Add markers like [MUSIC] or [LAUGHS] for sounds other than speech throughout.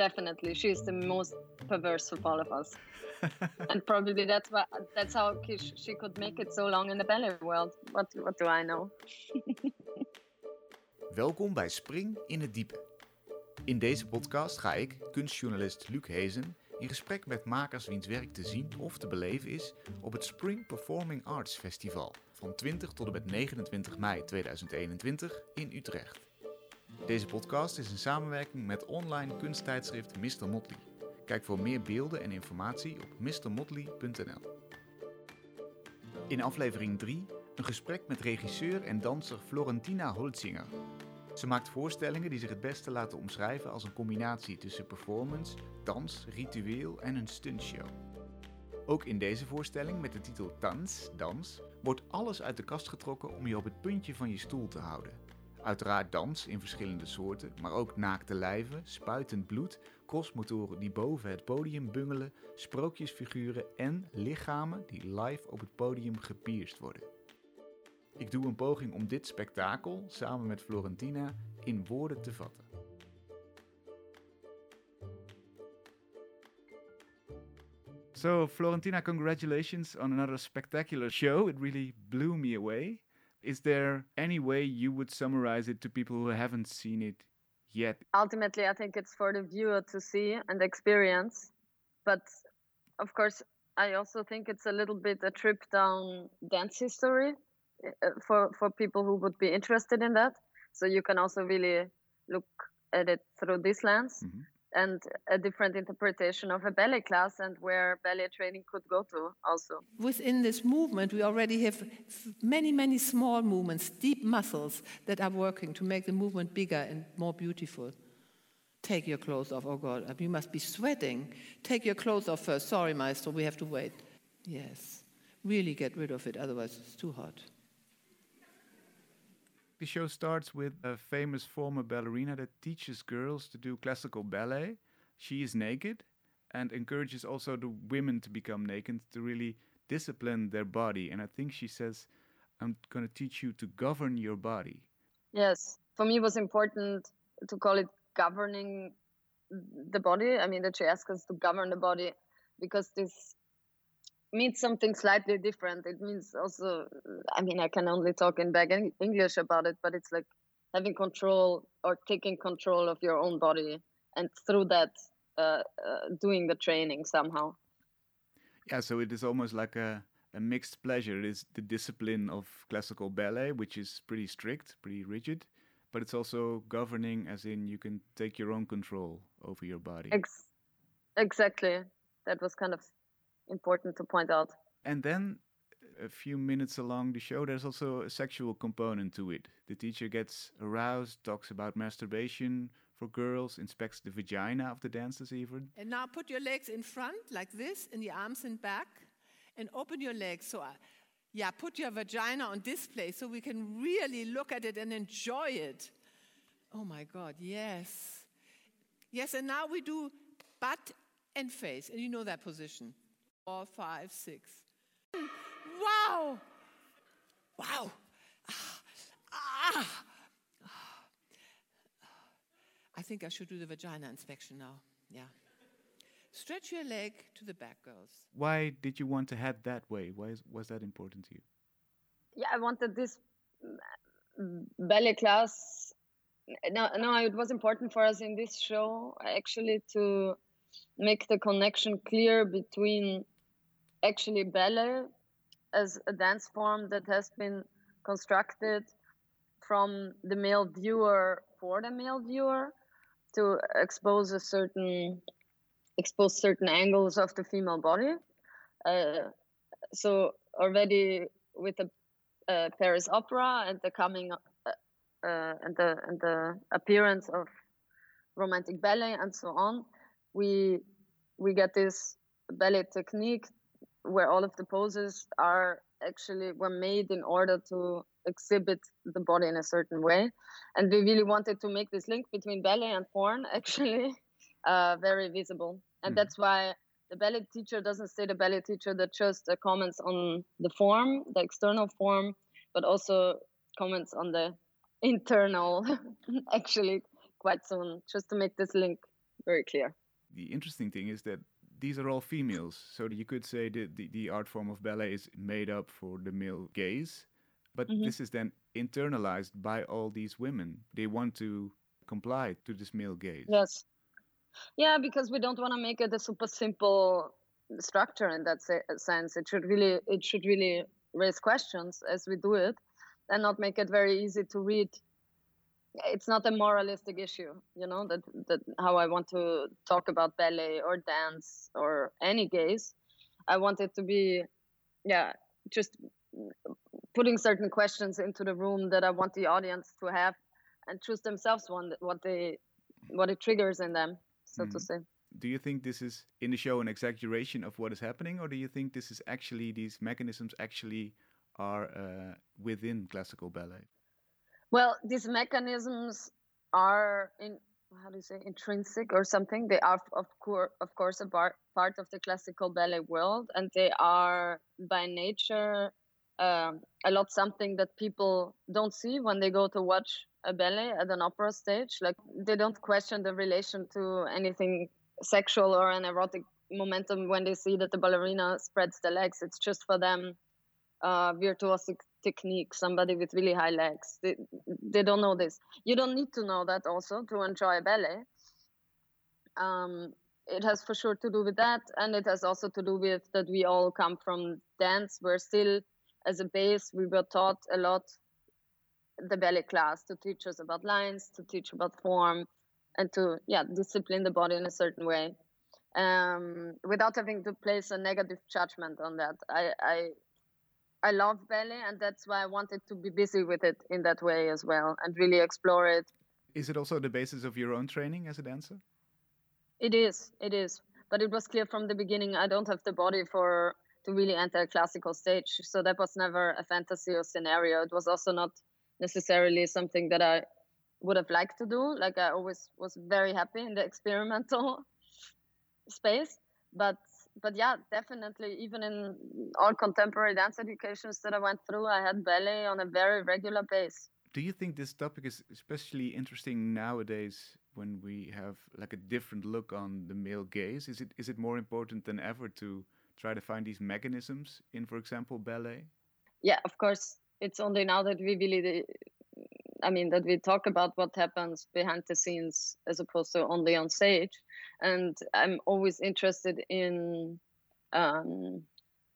definitely. She's the most perverse of all of us. [LAUGHS] and probably that's why that's how she could make it so long in the ballet world. What, what do I know? [LAUGHS] Welkom bij Spring in het Diepe. In deze podcast ga ik, kunstjournalist Luc Hezen, in gesprek met makers wiens werk te zien of te beleven is op het Spring Performing Arts Festival van 20 tot en met 29 mei 2021 in Utrecht. Deze podcast is een samenwerking met online kunsttijdschrift Mr. Motley. Kijk voor meer beelden en informatie op mrmotley.nl. In aflevering 3 een gesprek met regisseur en danser Florentina Holzinger. Ze maakt voorstellingen die zich het beste laten omschrijven als een combinatie tussen performance, dans, ritueel en een stuntshow. Ook in deze voorstelling met de titel Dans, Dans, wordt alles uit de kast getrokken om je op het puntje van je stoel te houden. Uiteraard dans in verschillende soorten, maar ook naakte lijven, spuitend bloed, crossmotoren die boven het podium bungelen, sprookjesfiguren en lichamen die live op het podium gepierst worden. Ik doe een poging om dit spektakel samen met Florentina in woorden te vatten. So, Florentina, congratulations on another spectacular show. It really blew me away. Is there any way you would summarize it to people who haven't seen it yet? Ultimately, I think it's for the viewer to see and experience. But of course, I also think it's a little bit a trip down dance history uh, for for people who would be interested in that. So you can also really look at it through this lens. Mm-hmm and a different interpretation of a ballet class and where ballet training could go to also. Within this movement, we already have many, many small movements, deep muscles that are working to make the movement bigger and more beautiful. Take your clothes off. Oh God, you must be sweating. Take your clothes off first. Sorry, Maestro, we have to wait. Yes. Really get rid of it, otherwise, it's too hot. The show starts with a famous former ballerina that teaches girls to do classical ballet. She is naked and encourages also the women to become naked to really discipline their body. And I think she says, I'm going to teach you to govern your body. Yes. For me, it was important to call it governing the body. I mean, that she asks us to govern the body because this means something slightly different. It means also, I mean, I can only talk in back English about it, but it's like having control or taking control of your own body and through that uh, uh, doing the training somehow. Yeah, so it is almost like a, a mixed pleasure. It is the discipline of classical ballet, which is pretty strict, pretty rigid, but it's also governing, as in you can take your own control over your body. Ex- exactly. That was kind of important to point out. And then a few minutes along the show, there's also a sexual component to it. The teacher gets aroused, talks about masturbation for girls, inspects the vagina of the dancers even. And now put your legs in front like this, and the arms in back, and open your legs. So, uh, yeah, put your vagina on display so we can really look at it and enjoy it. Oh my God, yes. Yes, and now we do butt and face, and you know that position four, five, six. Wow! Wow! Ah, ah. I think I should do the vagina inspection now. Yeah. Stretch your leg to the back, girls. Why did you want to head that way? Why is, was that important to you? Yeah, I wanted this ballet class. No, no, it was important for us in this show actually to make the connection clear between actually ballet as a dance form that has been constructed from the male viewer for the male viewer to expose a certain expose certain angles of the female body. Uh, so already with the uh, Paris Opera and the coming uh, uh, and the and the appearance of romantic ballet and so on, we we get this ballet technique where all of the poses are actually were made in order to exhibit the body in a certain way and we really wanted to make this link between ballet and porn [LAUGHS] actually uh, very visible and mm. that's why the ballet teacher doesn't say the ballet teacher that just uh, comments on the form the external form but also comments on the [LAUGHS] internal [LAUGHS] actually quite soon just to make this link very clear. The interesting thing is that these are all females, so you could say that the, the art form of ballet is made up for the male gaze, but Mhm. this is then internalized by all these women. They want to comply to this male gaze. Yes. Yeah, because we don't want to make it a super simple structure in that se- sense. It should really it should really raise questions as we do it, and not make it very easy to read. It's not a moralistic issue, you know that that how I want to talk about ballet or dance or any gaze. I want it to be, yeah, just putting certain questions into the room that I want the audience to have and choose themselves one what they what it triggers in them, so to Mhm. say. Do you think this is in the show an exaggeration of what is happening, or do you think this is actually these mechanisms actually are uh, within classical ballet? Well, these mechanisms are in how do you say intrinsic or something. They are of course of course a bar, part of the classical ballet world, and they are by nature um, a lot something that people don't see when they go to watch a ballet at an opera stage. Like they don't question the relation to anything sexual or an erotic momentum when they see that the ballerina spreads the legs. It's just for them uh, virtuosic technique, somebody with really high legs. They, they don't know this. You don't need to know that also to enjoy ballet. Um, it has for sure to do with that, and it has also to do with that we all come from dance. We're still, as a base, we were taught a lot the ballet class to teach us about lines, to teach about form, and to yeah discipline the body in a certain way, um, without having to place a negative judgment on that. I, I I love ballet, and that's why I wanted to be busy with it in that way as well, and really explore it. Is it also the basis of your own training as a dancer? It is, it is, but it was clear from the beginning I don't have the body for to really enter a classical stage, so that was never a fantasy or scenario. It was also not necessarily something that I would have liked to do. Like I always was very happy in the [LAUGHS] experimental space, but but yeah, definitely. Even in all contemporary dance educations that I went through, I had ballet on a very regular base. Do you think this topic is especially interesting nowadays when we have like a different look on the male gaze? Is it is it more important than ever to try to find these mechanisms in, for example, ballet? Yeah, of course. It's only now that we really, I mean, that we talk about what happens behind the scenes as opposed to only on stage. And I'm always interested in um,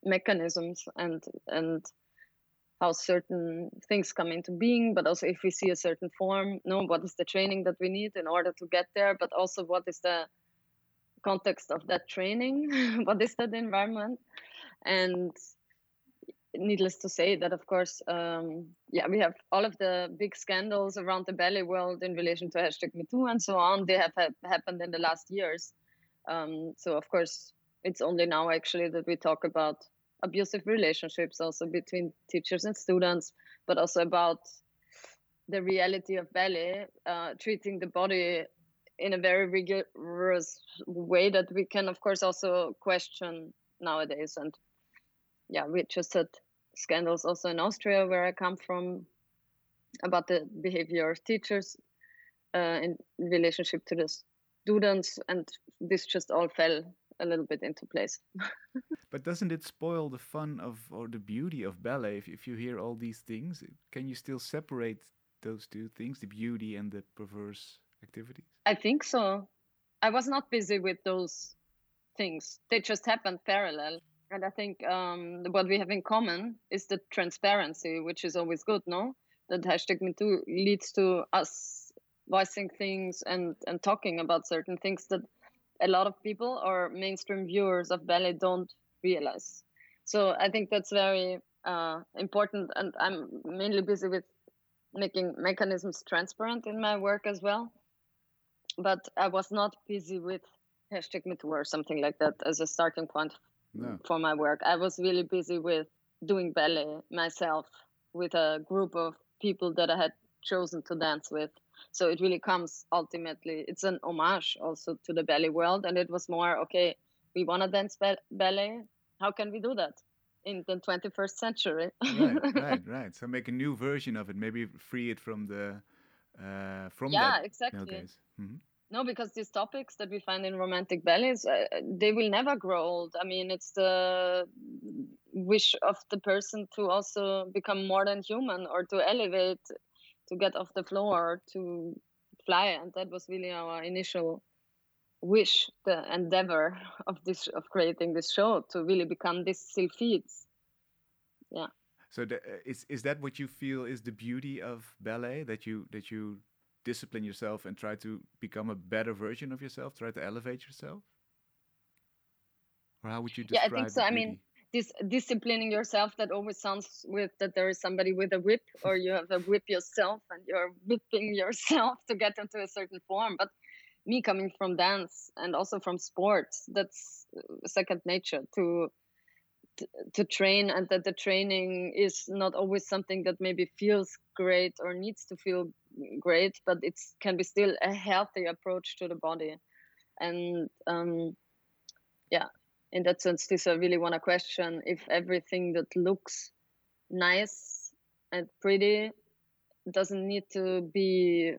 mechanisms and and how certain things come into being, but also if we see a certain form, know what is the training that we need in order to get there, but also what is the context of that training, [LAUGHS] what is that environment, and needless to say that of course um, yeah we have all of the big scandals around the ballet world in relation to hashtag metoo and so on. They have ha- happened in the last years. Um, so of course it's only now actually that we talk about abusive relationships also between teachers and students but also about the reality of ballet uh, treating the body in a very rigorous way that we can of course also question nowadays. And yeah we just had scandals also in austria where i come from about the behavior of teachers uh, in relationship to the students and this just all fell a little bit into place [LAUGHS] But doesn't it spoil the fun of or the beauty of ballet if, if you hear all these things? Can you still separate those two things, the beauty and the perverse activities? i think so i was not busy with those things they just happened parallel and i think um, what we have in common is the transparency which is always good no? That hashtag me too leads to us voicing things and and talking about certain things that a lot of people or mainstream viewers of ballet don't realize. So i think that's very uh, important and i'm mainly busy with making mechanisms transparent in my work as well. But i was not busy with hashtag me too or something like that as a starting point No. for my work. I was really busy with doing ballet myself with a group of people that I had chosen to dance with. So it really comes ultimately, it's an homage also to the ballet world. And it was more, okay, we want to dance ba- ballet. How can we do that in the 21st century? right, [LAUGHS] right, right. So make a new version of it. Maybe free it from the uh, from yeah, that exactly. Mhm. No, because these topics that we find in romantic ballets, uh, they will never grow old. I mean, it's the wish of the person to also become more than human or to elevate, to get off the floor, to fly. And that was really our initial wish, the endeavor of this of creating this show to really become these sylphides. Yeah. So the, uh, is is that what you feel is the beauty of ballet that you that you discipline yourself and try to become a better version of yourself, try to elevate yourself? Or how would you describe Yeah, I think so. I mean, this disciplining yourself that always sounds with that there is somebody with a whip or you have a whip yourself and you're whipping [LAUGHS] yourself to get into a certain form. But me coming from dance and also from sports, that's uh, second nature to to, train and that the training is not always something that maybe feels great or needs to feel great but it can be still a healthy approach to the body and um, yeah in that sense this i really want to question if everything that looks nice and pretty doesn't need to be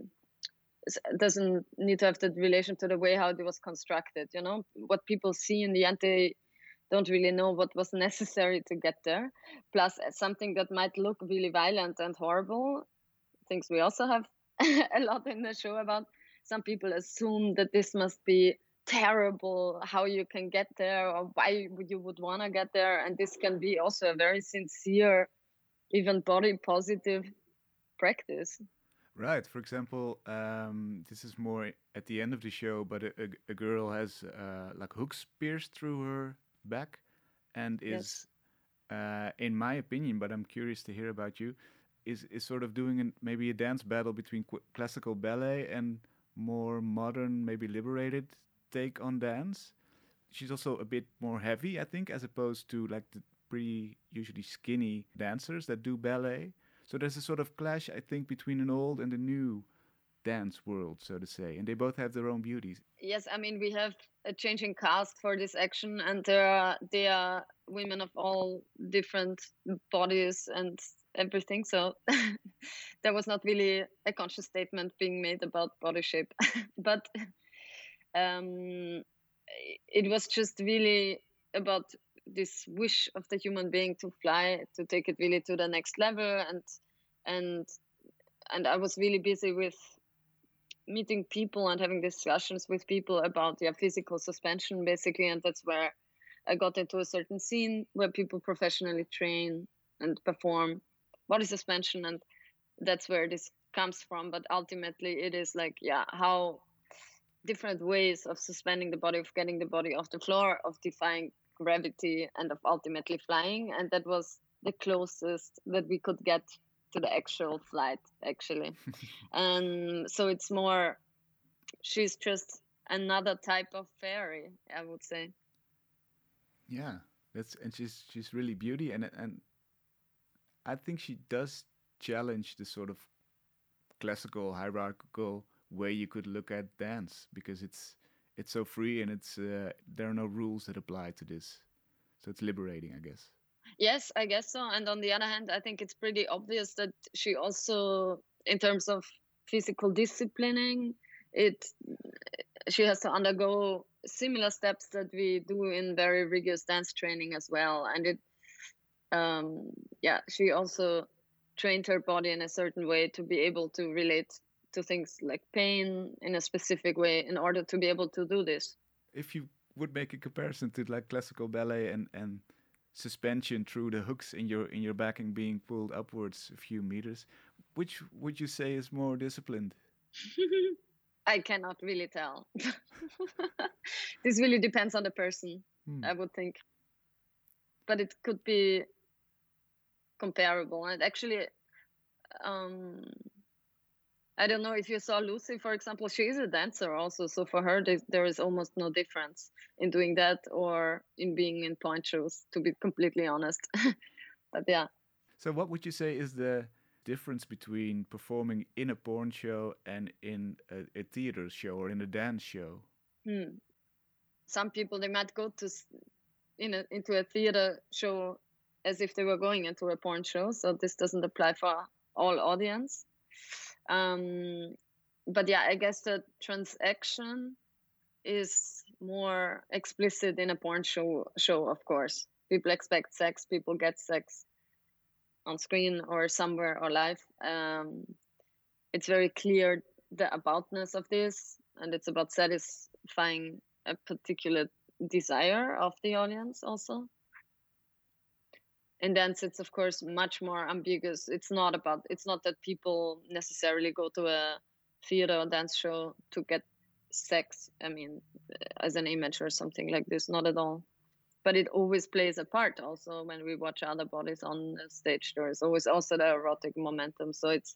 doesn't need to have the relation to the way how it was constructed you know what people see in the end they don't really know what was [LAUGHS] necessary to get there. Plus, uh, something that might look really violent and horrible, things we also have [LAUGHS] a lot in the show about. Some people assume that this must be terrible, how you can get there, or why you would want to get there. And this can be also a very sincere, even body positive practice. Right. For example, um, this is more at the end of the show, but a, a, a girl has uh, like hooks pierced through her back and is, yes. uh, in my opinion, but I'm curious to hear about you, is, is sort of doing an, maybe a dance battle between classical ballet and more modern, maybe liberated take on dance. She's also a bit more heavy, I think, as opposed to like the pretty usually skinny dancers that do ballet. So there's a sort of clash, I think, between an old and a new dance world, so to say, and they both have their own beauties. Yes, I mean we have a changing cast for this action, and there are there are women of all different bodies and everything. So [LAUGHS] there was not really a conscious statement being made about body shape, [LAUGHS] but um, it was just really about this wish of the human being to fly, to take it really to the next level, and and and I was really busy with meeting people and having discussions with people about yeah physical suspension basically and that's where i got into a certain scene where people professionally train and perform body suspension and that's where this comes from. But ultimately it is like yeah how different ways of suspending the body of getting the body off the floor of defying gravity and of ultimately flying. And that was the closest that we could get to the actual flight actually. [LAUGHS] And so it's more she's just another type of fairy i would say. Yeah that's and she's she's really beauty and and i think she does challenge the sort of classical hierarchical way you could look at dance because it's it's so free and it's uh, there are no rules that apply to this so it's liberating i guess Yes, I guess so. And on the other hand, I think it's pretty obvious that she also, in terms of physical disciplining, it she has to undergo similar steps that we do in very rigorous dance training as well. And it, um, yeah, she also trained her body in a certain way to be able to relate to things like pain in a specific way in order to be able to do this. If you would make a comparison to like classical ballet and and suspension through the hooks in your in your back and being pulled upwards a few meters. Which would you say is more disciplined? [LAUGHS] I cannot really tell. [LAUGHS] this really depends on the person, hmm. I would think. But it could be comparable. And actually, um, I don't know if you saw Lucy, for example. She is a dancer also, so for her there is almost no difference in doing that or in being in pointe shoes. To be completely honest, [LAUGHS] but yeah. So, what would you say is the difference between performing in a porn show and in a, a theater show or in a dance show? Hmm. Some people they might go to in a, into a theater show as if they were going into a porn show. So this doesn't apply for all audience um, but yeah, I guess the transaction is more explicit in a porn show. Show, of course, people expect sex. People get sex on screen or somewhere or live. Um, it's very clear the aboutness of this, and it's about satisfying a particular desire of the audience also in dance it's of course much more ambiguous. It's not about it's not that people necessarily go to a theater or dance show to get sex i mean uh, as an image or something like this not at all. But it always plays a part also when we watch other bodies on the stage. There is always also the erotic momentum. So it's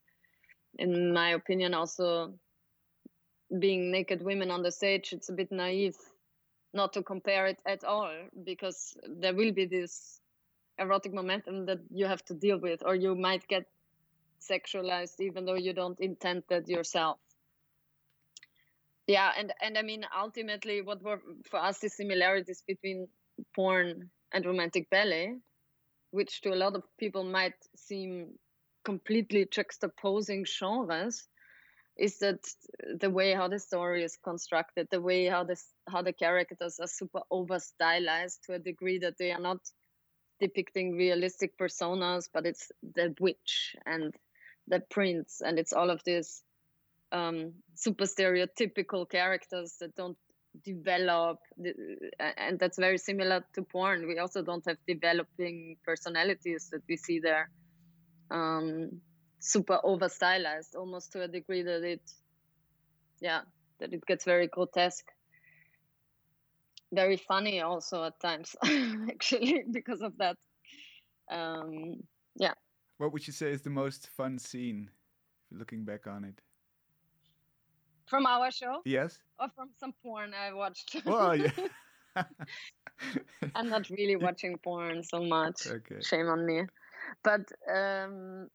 in my opinion also being naked women on the stage it's a bit naive not to compare it at all because there will be this erotic momentum that you have to deal with or you might get sexualized even though you don't intend that yourself. Yeah and and i mean ultimately what were for us the similarities between porn and romantic ballet which to a lot of people might seem completely juxtaposing genres is that the way how the story is constructed the way how this how the characters are super over stylized to a degree that they are not depicting realistic personas but it's the witch and the prince and it's all of these um, super stereotypical characters that don't develop and that's very similar to porn. We also don't have developing personalities that we see there. Um, super over stylized almost to a degree that it yeah that it gets very grotesque very funny also at times [LAUGHS] actually because of that. Um yeah. What would you say is the most fun scene looking back on it? From our show? Yes. Or from some porn i watched. Well yeah. [LAUGHS] [LAUGHS] I'm not really watching porn so much. Okay. Shame on me. But um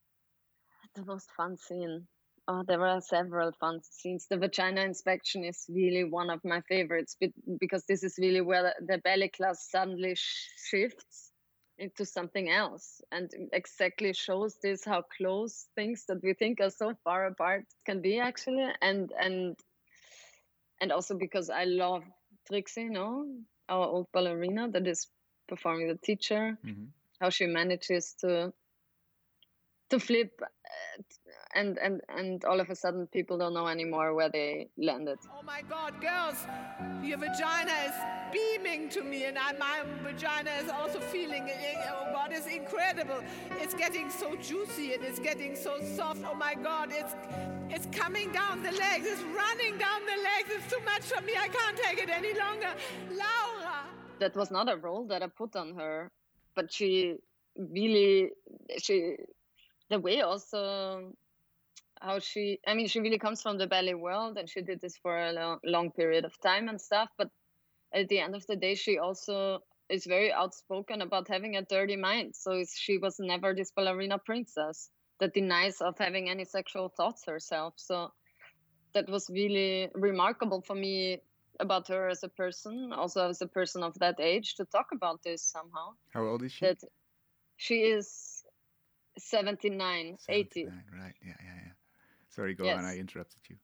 the most fun scene. Oh, there were several fun scenes. The vagina inspection is really one of my favorites because this is really where the ballet class suddenly shifts into something else and exactly shows this how close things that we think are so far apart can be actually and and and also because I love Trixie, no, our old ballerina that is performing the teacher, mm-hmm. how she manages to to flip uh, and and and all of a sudden people don't know anymore where they landed. Oh my god girls your vagina is beaming to me and I, my vagina is also feeling eh, oh god it's incredible. It's getting so juicy and it's getting so soft. Oh my god it's it's coming down the legs. It's running down the legs. It's too much for me. I can't take it any longer. Laura. That was not a role that i put on her but she really she the way also how she i mean she really comes from the ballet world and she did this for a long, long period of time and stuff but at the end of the day she also is very outspoken about having a dirty mind so she was never this ballerina princess that denies of having any sexual thoughts herself so that was really remarkable for me about her as a person also as a person of that age to talk about this somehow how old is she that she is 79, 80. Right. Yeah. Sorry, go yes. on. I interrupted you.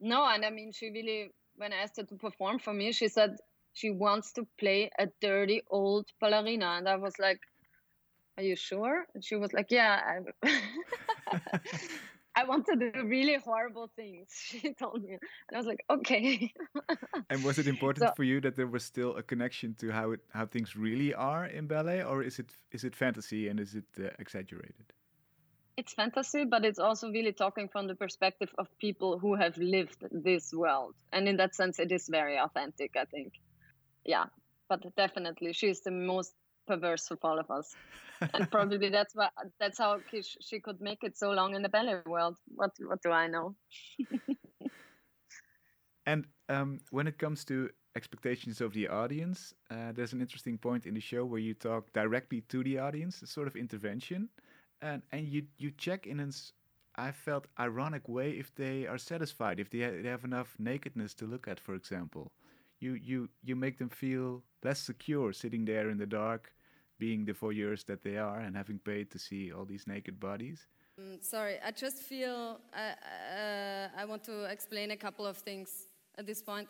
No, and I mean, she really, when I asked her to perform for me, she said she wants to play a dirty old ballerina. And I was like, Are you sure? And she was like, Yeah. I [LAUGHS] want to do really horrible things, [LAUGHS] she told me. And I was like, okay. [LAUGHS] and was it important so, for you that there was still a connection to how it how things really are in ballet, or is it is it fantasy and is it uh, exaggerated? It's fantasy, but it's also really talking from the perspective of people who have lived this world, and in that sense, it is very authentic. I think, yeah, but definitely, she's the most perverse of all of us [LAUGHS] and probably that's why that's how she could make it so long in the ballet world. What what do I know? [LAUGHS] and um, when it comes to expectations of the audience, uh, there's an interesting point in the show where you talk directly to the audience, a sort of intervention, and and you you check in an I felt ironic way if they are satisfied, if they, ha they have enough nakedness to look at, for example. You you you make them feel less secure sitting there in the dark being the voyeurs that they are and having paid to see all these naked bodies. Um, sorry, I just feel uh, uh, I want to explain a couple of things at this point.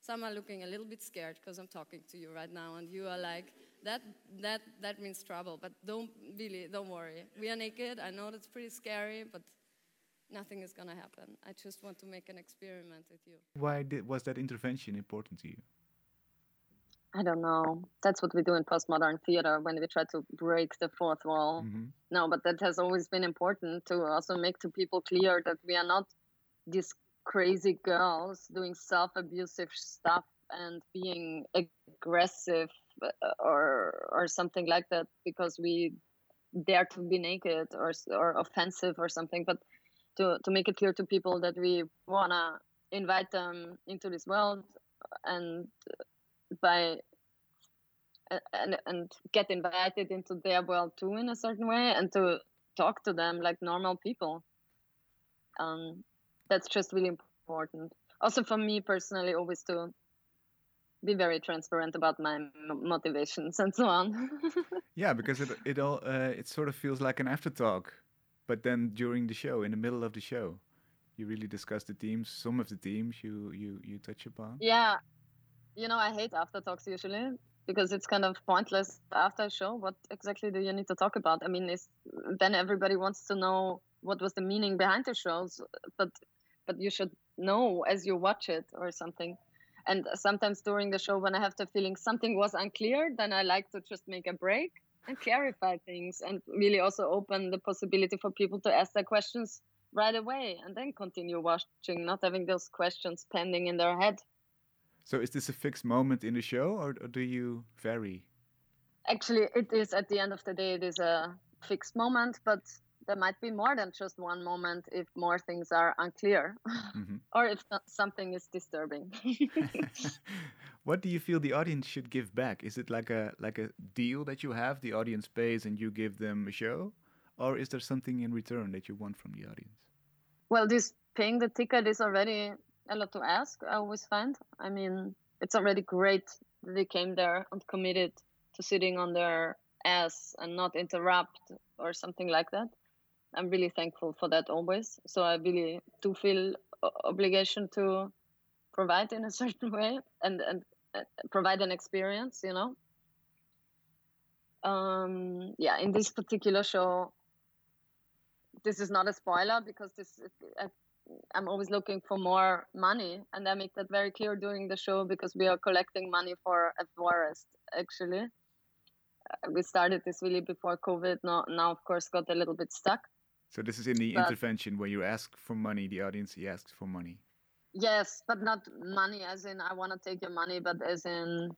Some are looking a little bit scared because I'm talking to you right now, and you are like, that, that, that means trouble. But don't really, don't worry. We are naked. I know that's pretty scary, but nothing is going to happen. I just want to make an experiment with you. Why did, was that intervention important to you? I don't know. That's what we do in postmodern theater when we try to break the fourth wall. Mm-hmm. No, but that has always been important to also make to people clear that we are not these crazy girls doing self abusive stuff and being aggressive or or something like that because we dare to be naked or or offensive or something but to to make it clear to people that we want to invite them into this world and by and and get invited into their world too in a certain way and to talk to them like normal people. Um that's just really important. Also for me personally always to be very transparent about my motivations and so on. [LAUGHS] Yeah because it it all uh, it sort of feels like an aftertalk but then during the show in the middle of the show you really discuss the themes some of the themes you you you touch upon. Yeah. You know i hate aftertalks usually because it's kind of pointless after a show. What exactly do you need to talk about? I mean then everybody wants to know what was the meaning behind the shows but but you should know as you watch it or something and sometimes during the show when i have the feeling something was unclear then i like to just make a break and clarify things and really also open the possibility for people to ask their questions right away and then continue watching not having those questions pending in their head. So is this a fixed moment in the show or, or do you vary? Actually it is at the end of the day it is a fixed moment but there might be more than just one moment if more things are unclear mm-hmm. [LAUGHS] or if something is disturbing. [LAUGHS] [LAUGHS] What do you feel the audience should give back? Is it like a like a deal that you have the audience pays and you give them a show? Or is there something in return that you want from the audience? Well this paying the ticket is already a lot to ask i always find. I mean it's already great that they came there and committed to sitting on their ass and not interrupt or something like that I'm really thankful for that always. So I really do feel obligation to provide in a [LAUGHS] certain way and and provide an experience, you know. Um, yeah, in this particular show, this is not a spoiler because this I, I'm always looking for more money, and I make that very clear during the show because we are collecting money for a forest actually. Uh, we started this really before COVID. Now, now of course, got a little bit stuck so this is in the but, intervention where you ask for money, the audience he asks for money. Yes, but not money as in I want to take your money, but as in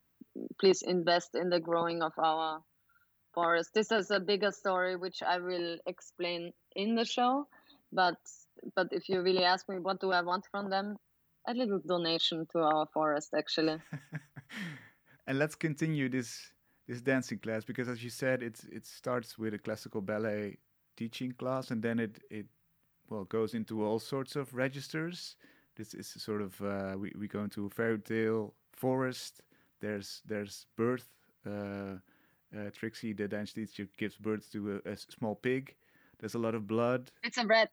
please invest in the growing of our forest. This is a bigger story which I will explain in the show, but but if you really ask me what do I want from them, a little donation to our forest actually. [LAUGHS] and let's continue this this dancing class because as you said it it starts with a classical ballet teaching class, and then it it well goes into all sorts of registers. This is sort of uh, we we go into fairy tale forest. There's there's birth. Uh, uh, Trixie, the dance teacher, gives birth to a, a, small pig. There's a lot of blood. It's a rat.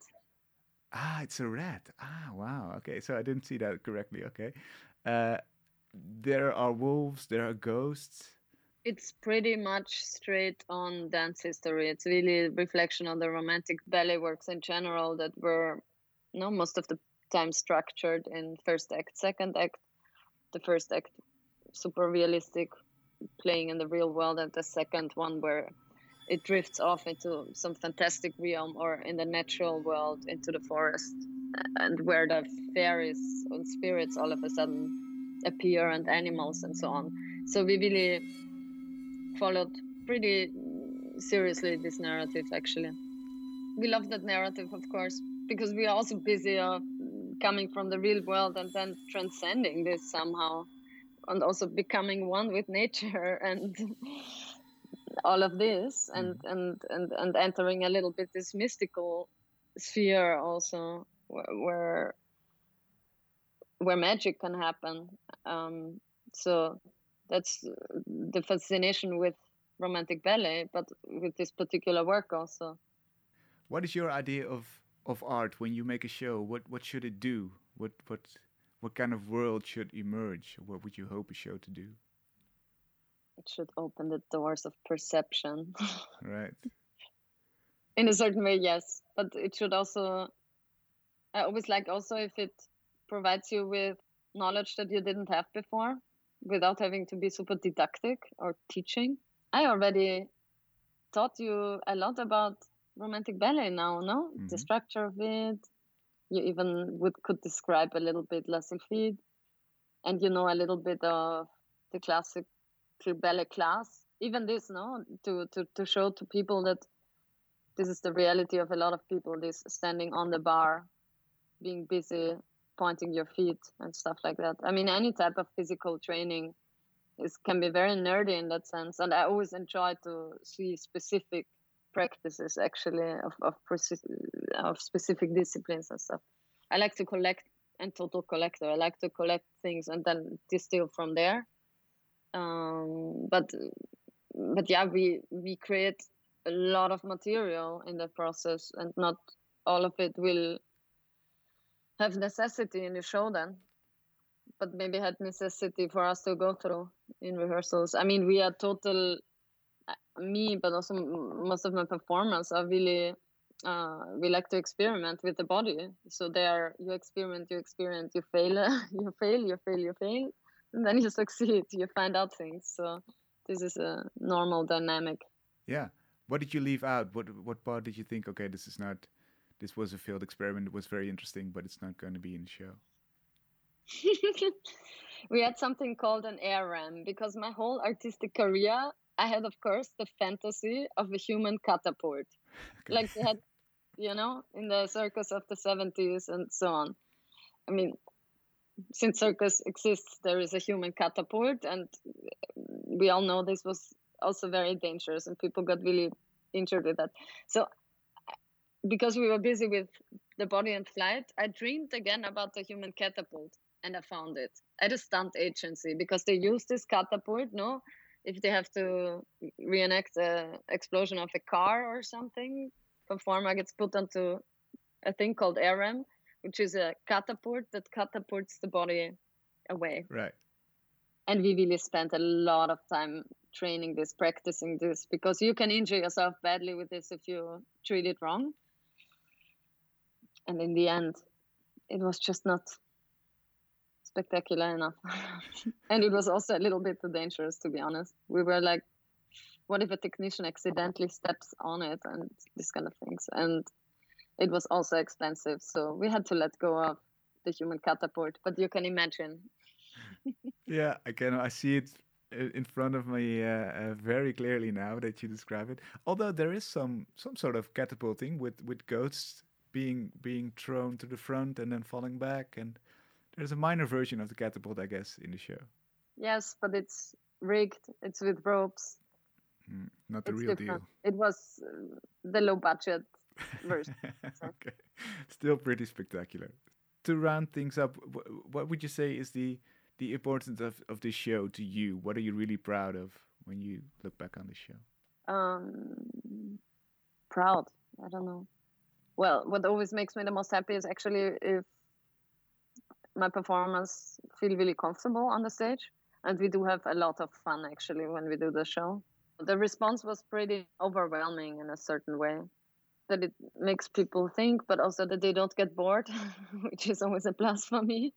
Ah, it's a rat. Ah, wow. Okay, so I didn't see that correctly. Okay. Uh, there are wolves. There are ghosts it's pretty much straight on dance history. It's really a reflection on the romantic ballet works in general that were, you know, most of the time structured in first act, second act. The first act, super realistic, playing in the real world, and the second one where it drifts off into some fantastic realm or in the natural world into the forest, and where the fairies and spirits all of a sudden appear and animals and so on. So we really followed pretty seriously this narrative actually we love that narrative of course because we are also busy of coming from the real world and then transcending this somehow and also becoming one with nature [LAUGHS] and all of this and, mm. and and and entering a little bit this mystical sphere also where where magic can happen um, so that's uh, the fascination with romantic ballet, but with this particular work also. What is your idea of of art when you make a show? What what should it do? What what what kind of world should emerge? What would you hope a show to do? It should open the doors of perception. [LAUGHS] right. In a certain way, yes, but it should also. I always like also if it provides you with knowledge that you didn't have before, without having to be super didactic or teaching. I already taught you a lot about romantic ballet now, no? Mm-hmm. The structure of it. You even would could describe a little bit La Sylphide, and you know a little bit of the classic ballet class. Even this, no, to, to to show to people that this is the reality of a lot of people. This standing on the bar, being busy, pointing your feet and stuff like that. I mean, any type of physical training is can be very nerdy in that sense, and I always enjoy to see specific practices actually of of, of specific disciplines and stuff. I like to collect and total collector. I like to collect things and then distill from there. Um, but but yeah, we we create a lot of material in the process, and not all of it will have necessity in the show then but maybe had necessity for us to go through in rehearsals. I mean, we are total me, but also most of my performers are really uh, we like to experiment with the body. So there, you experiment, you experiment, you fail, [LAUGHS] you fail, you fail, you fail, and then you [LAUGHS] succeed. You find out things. So this is a normal dynamic. Yeah. What did you leave out? What what part did you think? Okay, this is not. This was a failed experiment. It was very interesting, but it's not going to be in the show. [LAUGHS] we had something called an ARM because my whole artistic career I had, of course, the fantasy of a human catapult, [LAUGHS] okay. like they had, you know, in the circus of the 70s and so on. I mean, since circus exists, there is a human catapult, and we all know this was also very dangerous, and people got really injured with that. So, because we were busy with the body and flight, I dreamed again about the human catapult, and I found it at a stunt agency because they use this catapult, no, if they have to reenact a explosion of a car or something, performer gets put onto a thing called ARM, which is a catapult that catapults the body away. Right. And we really spent a lot of time training this, practicing this, because you can injure yourself badly with this if you treat it wrong. And in the end, it was just not spectacular enough. [LAUGHS] and it was also a little bit too dangerous, to be honest. We were like, what if a technician accidentally steps on it and these kind of things? And it was also expensive. So we had to let go of the human catapult. But you can imagine. [LAUGHS] yeah, I can. I see it in front of me uh, uh, very clearly now that you describe it. Although there is some some sort of catapulting with with ghosts being being thrown to the front and then falling back and there's a minor version of the catapult, I guess, in the show. Yes, but it's rigged. It's with ropes. Mm, not the it's real different. deal. It was uh, the low budget [LAUGHS] version. so. okay, still pretty spectacular. To round things up, what would you say is the the importance of, of this show to you? What are you really proud of when you look back on the show? Um, proud. I don't know. Well, what always makes me the most happy is actually if my performers feel really comfortable on the stage. And we do have a lot of fun actually when we do the show. The response was pretty overwhelming in a certain way. That it makes people think, but also that they don't get bored, [LAUGHS] which is always a plus for me.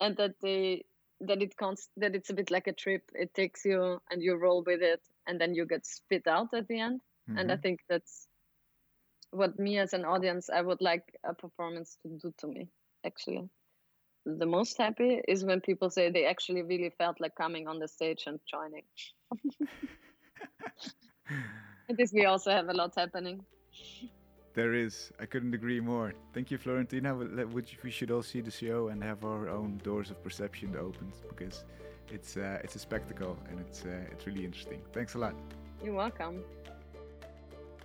And that they that it const- that it's a bit like a trip. It takes you and you roll with it, and then you get spit out at the end. Mm-hmm. And I mm-hmm. think that's what me as an audience I would like a performance to do to me, actually the most happy is when people say they actually really felt like coming on the stage and joining. [LAUGHS] At least we also have a lot happening. There is. I couldn't agree more. Thank you, Florentina. We should all see the show and have our own doors of perception opened because it's uh, it's a spectacle and it's uh, it's really interesting. Thanks a lot. You're welcome.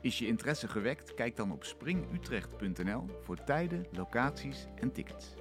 Is je interesse gewekt? Kijk dan op springutrecht.nl voor tijden, locaties en tickets.